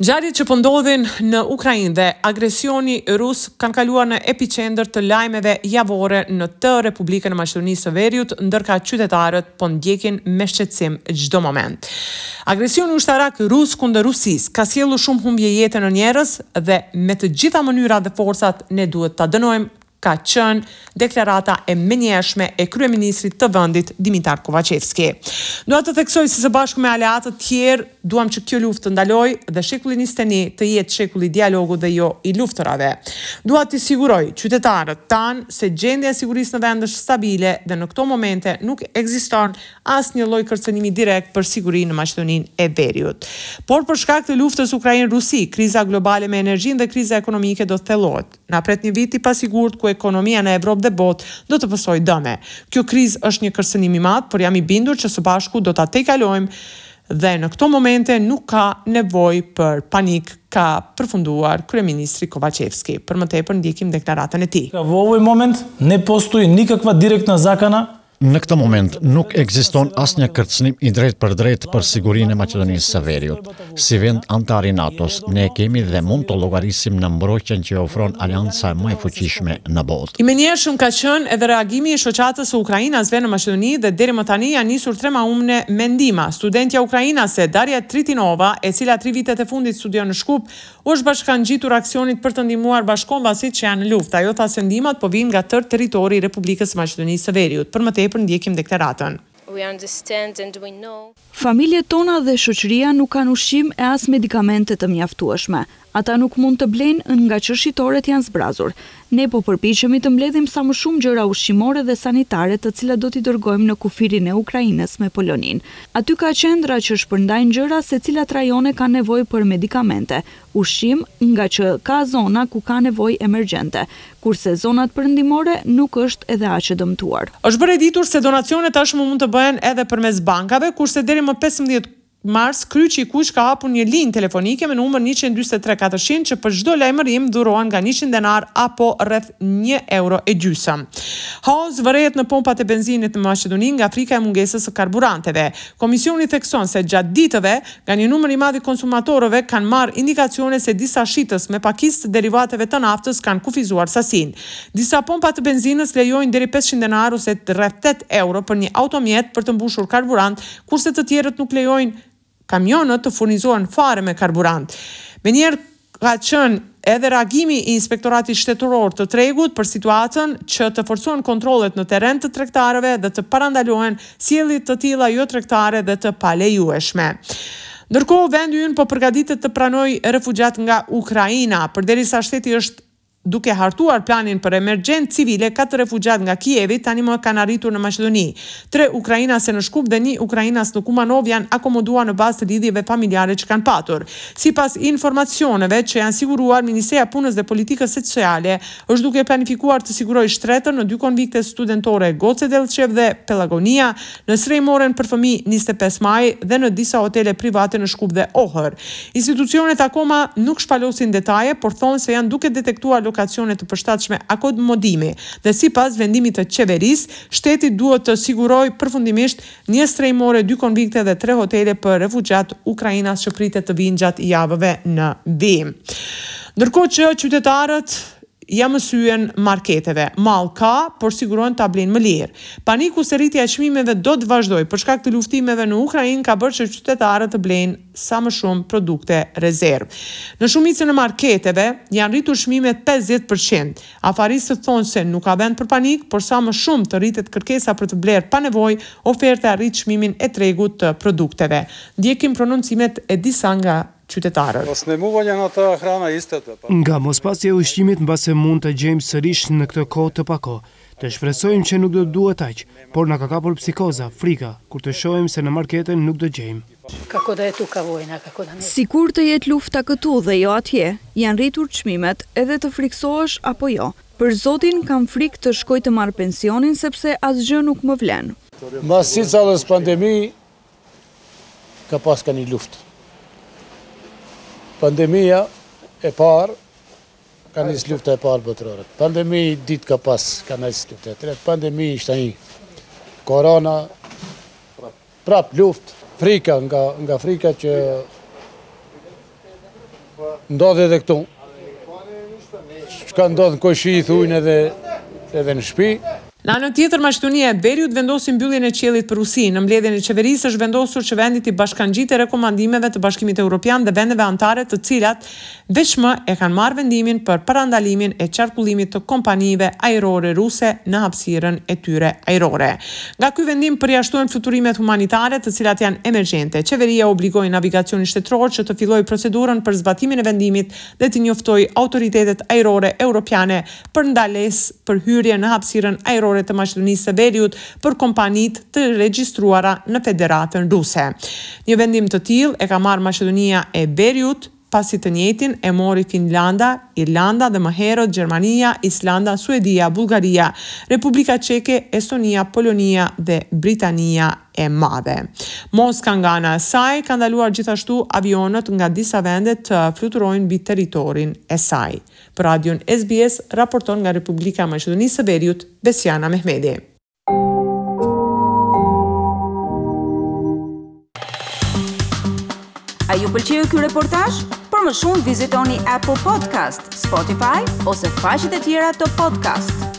Ngjarjet që po ndodhin në Ukrainë dhe agresioni rus kanë kaluar në epiqendër të lajmeve javore në të Republikën e Maqedonisë së Veriut, ndërkaq qytetarët po ndjekin me shqetësim çdo moment. Agresioni ushtarak rus kundër Rusisë ka sjellur shumë humbje jete në njerëz dhe me të gjitha mënyrat dhe forcat ne duhet ta dënojmë ka qenë deklarata e menjëhershme e kryeministrit të vendit, Dimitar Kovaçevski. Dua të theksoj se së bashku me aleatët tjerë duam që kjo luftë të ndalojë dhe shekulli njëzet e një të jetë shekulli i dialogut dhe jo i luftërave. Dua t'i siguroj qytetarët tanë se gjendja e sigurisë në vend është stabile dhe në këto momente nuk ekziston asnjë lloj kërcënimi direkt për sigurinë në Maqedoninë e Veriut. Por për shkak të luftës Ukrainë-Rusi, kriza globale me energjinë dhe kriza ekonomike do të thellohet. Na pret një vit i pasigurt ku ekonomia në Evropë dhe botë do të pësojë dëme. Kjo krizë është një kërcënim i madh, por jam i bindur që së bashku do ta tejkalojmë dhe në këto momente nuk ka nevojë për panik, ka përfunduar kryeministri Kovaçevski. Për më tepër ndjekim deklaratën e tij. Vo ovoj moment, ne postoji nikakva direktna zakana Në këtë moment nuk ekziston asnjë kërcënim i drejtpërdrejtë për sigurinë e Maqedonisë së Veriut. Si vend anëtar i NATO-s, ne kemi dhe mund të llogarisim në mbrojtjen që ofron aleanca më e fuqishme në botë. I menjëhershëm ka qenë edhe reagimi i shoqatës së ukrainasve në Maqedoni dhe deri më tani janë nisur tre maune me ndihma. Studentja ukrainase, Darja Tritinova, e cila tri vitet e fundit studion në Shkup, U është bashkangjitur aksionit për të ndihmuar bashkëkombasit që janë në luftë. Ajo tha se ndihmat po vijnë nga tërë territori i Republikës së Maqedonisë së Veriut. Për më tepër ndjekim deklaratën. Familjet tona dhe shoqëria nuk kanë ushqim e as medikamente të mjaftueshme. Ata nuk mund të blejnë ngaqë shitoret janë zbrazur. Ne po përpiqemi të mbledhim sa më shumë gjëra ushqimore dhe sanitare të cilat do t'i dërgojmë në kufirin e Ukrainës me Poloninë. Aty ka qendra që shpërndajnë gjëra se cilat rajone kanë nevojë për medikamente, ushqim, ngaqë ka zona ku ka nevojë emergjente, kurse zonat perëndimore nuk është edhe aq e dëmtuar. Është bërë e ditur se donacionet tashmë mund të bëhen edhe përmes bankave, kurse deri më pesëmbëdhjetë mars, Kryqi i Kuq ka hapur një linjë telefonike me numër njëqind e dyzet e tre katërqind që për çdo lajmërim dhurohen nga njëqind denarë apo rreth një euro e gjysëm. Haos vërehet në pompat e benzinit në Maqedoni nga frika e mungesës së karburanteve. Komisioni thekson se gjatë ditëve, nga një numër i madh i konsumatorëve kanë marrë indikacione se disa shitës me pakicë të derivateve të naftës kanë kufizuar sasinë. Disa pompa të benzinës lejojnë deri pesëqind denarë ose rreth tetë euro për një automjet për të mbushur karburant, kurse të tjerët nuk lejojnë kamionët të furnizohen fare me karburant. Menjëherë ka qenë edhe reagimi i Inspektoratit Shtetëror të Tregut për situatën që të forcohen kontrollet në terren të tregtarëve dhe të parandalohen sjellje të tilla jotregtare dhe të palejueshme. Ndërkohë, vendi ynë po përgatitet të pranojë refugjatë nga Ukraina, përderisa shteti është Duke hartuar planin për emergjencë civile, katër refugjatë nga Kievi tani më kanë arritur në Maqedoni. Tre ukrainase në Shkup dhe një ukrainas në Kumanovë janë akomoduar në bazë të lidhjeve familjare që kanë patur. Sipas informacioneve që janë siguruar, Ministria e Punës dhe Politikës Sociale është duke planifikuar të sigurojë shtretër në dy konvikte studentore Goce Dellçev dhe Pelagonia në strehimoren për fëmijë njëzet e pesë maj dhe në disa hotele private në Shkup dhe Ohër. Institucionet akoma nuk shpalosin detaje, por thonë se janë duke detektuar lokacione të përshtatshme akomodimi dhe sipas vendimit të qeverisë, shteti duhet të sigurojë përfundimisht një strehimore dy konvikte dhe tre hotele për refugjatë ukrainas që pritet të vijnë gjatë javëve në vijim. Ndërkohë që qytetarët ia mësyen marketeve, mall ka, por sigurojnë ta blejnë më lirë. Paniku se rritja e çmimeve do të vazhdojë për shkak të luftimeve në Ukrainë ka bërë që qytetarët të blejnë sa më shumë produkte rezervë. Në shumicën e marketeve janë rritur çmimet pesëdhjetë për qind. Afaristët thonë se nuk ka vend për panik, por sa më shumë të rritet kërkesa për të blerë pa nevojë, oferta e rrit çmimin e tregut të produkteve. Ndjekim prononcimet e disa nga qytetarët. Nga mospasja e ushqimit mbase mund të gjejmë sërish në këtë kohë të pakohë. Të shpresojmë që nuk do të duhet aq, por na ka kapur psikoza, frika, kur të shohim se në markete nuk do gjejmë. Sikur të jetë lufta këtu dhe jo atje, janë rritur çmimet, edhe të frikësohesh apo jo. Për zotin, kam frikë të shkoj të marr pensionin sepse asgjë nuk më vlen. Mbas çdo pandemi, Ka pas ka një luftë. Pandemia e parë ka nis lufta e parë botërore. Pandemia e dytë ka pas ka nis lufta e tretë. Pandemi ishte ai. Korona prap luftë, frika nga frika që Ndodh edhe këtu. Çka ndodh në kojshi i thujnë edhe, edhe në shpi. Në anën tjetër, Maqedonia e Veriut vendosi mbylljen e qiellit për Rusi. Në mbledhjen e qeverisë është vendosur që vendi t'i bashkëngjitet rekomandimeve të Bashkimit Europian dhe vendeve anëtare të cilat veçmë e kanë marrë vendimin për parandalimin e qarkullimit të kompanive ajrore ruse në hapësirën e tyre ajrore. Nga ky vendim përjashtohen fluturimet humanitare, të cilat janë emergjente. Qeveria obligoi navigacionin shtetëror që të fillojë procedurën për zbatimin e vendimit dhe të njoftojë autoritetet ajrore europiane për ndalesë për hyrje në hapësirën ajrore të Maqedonisë së Veriut për kompanitë të regjistruara në Federatën Ruse. Një vendim të tillë e ka marrë Maqedonia e Veriut. pasi të njëjtin e mori Finlanda, Irlanda dhe më herët Gjermania, Islanda, Suedia, Bullgaria, Republika Çeke, Estonia, Polonia dhe Britania e Madhe. Moska nga ana e saj ka ndaluar gjithashtu avionët nga disa vende të fluturojnë mbi territorin e saj. Për radion SBS raporton nga Republika e Maqedonisë së Veriut, Besiana Mehmedi. A ju pëlqeu ky reportazh? Për më shumë vizitoni Apple Podcast, Spotify ose faqet e tjera të podcast.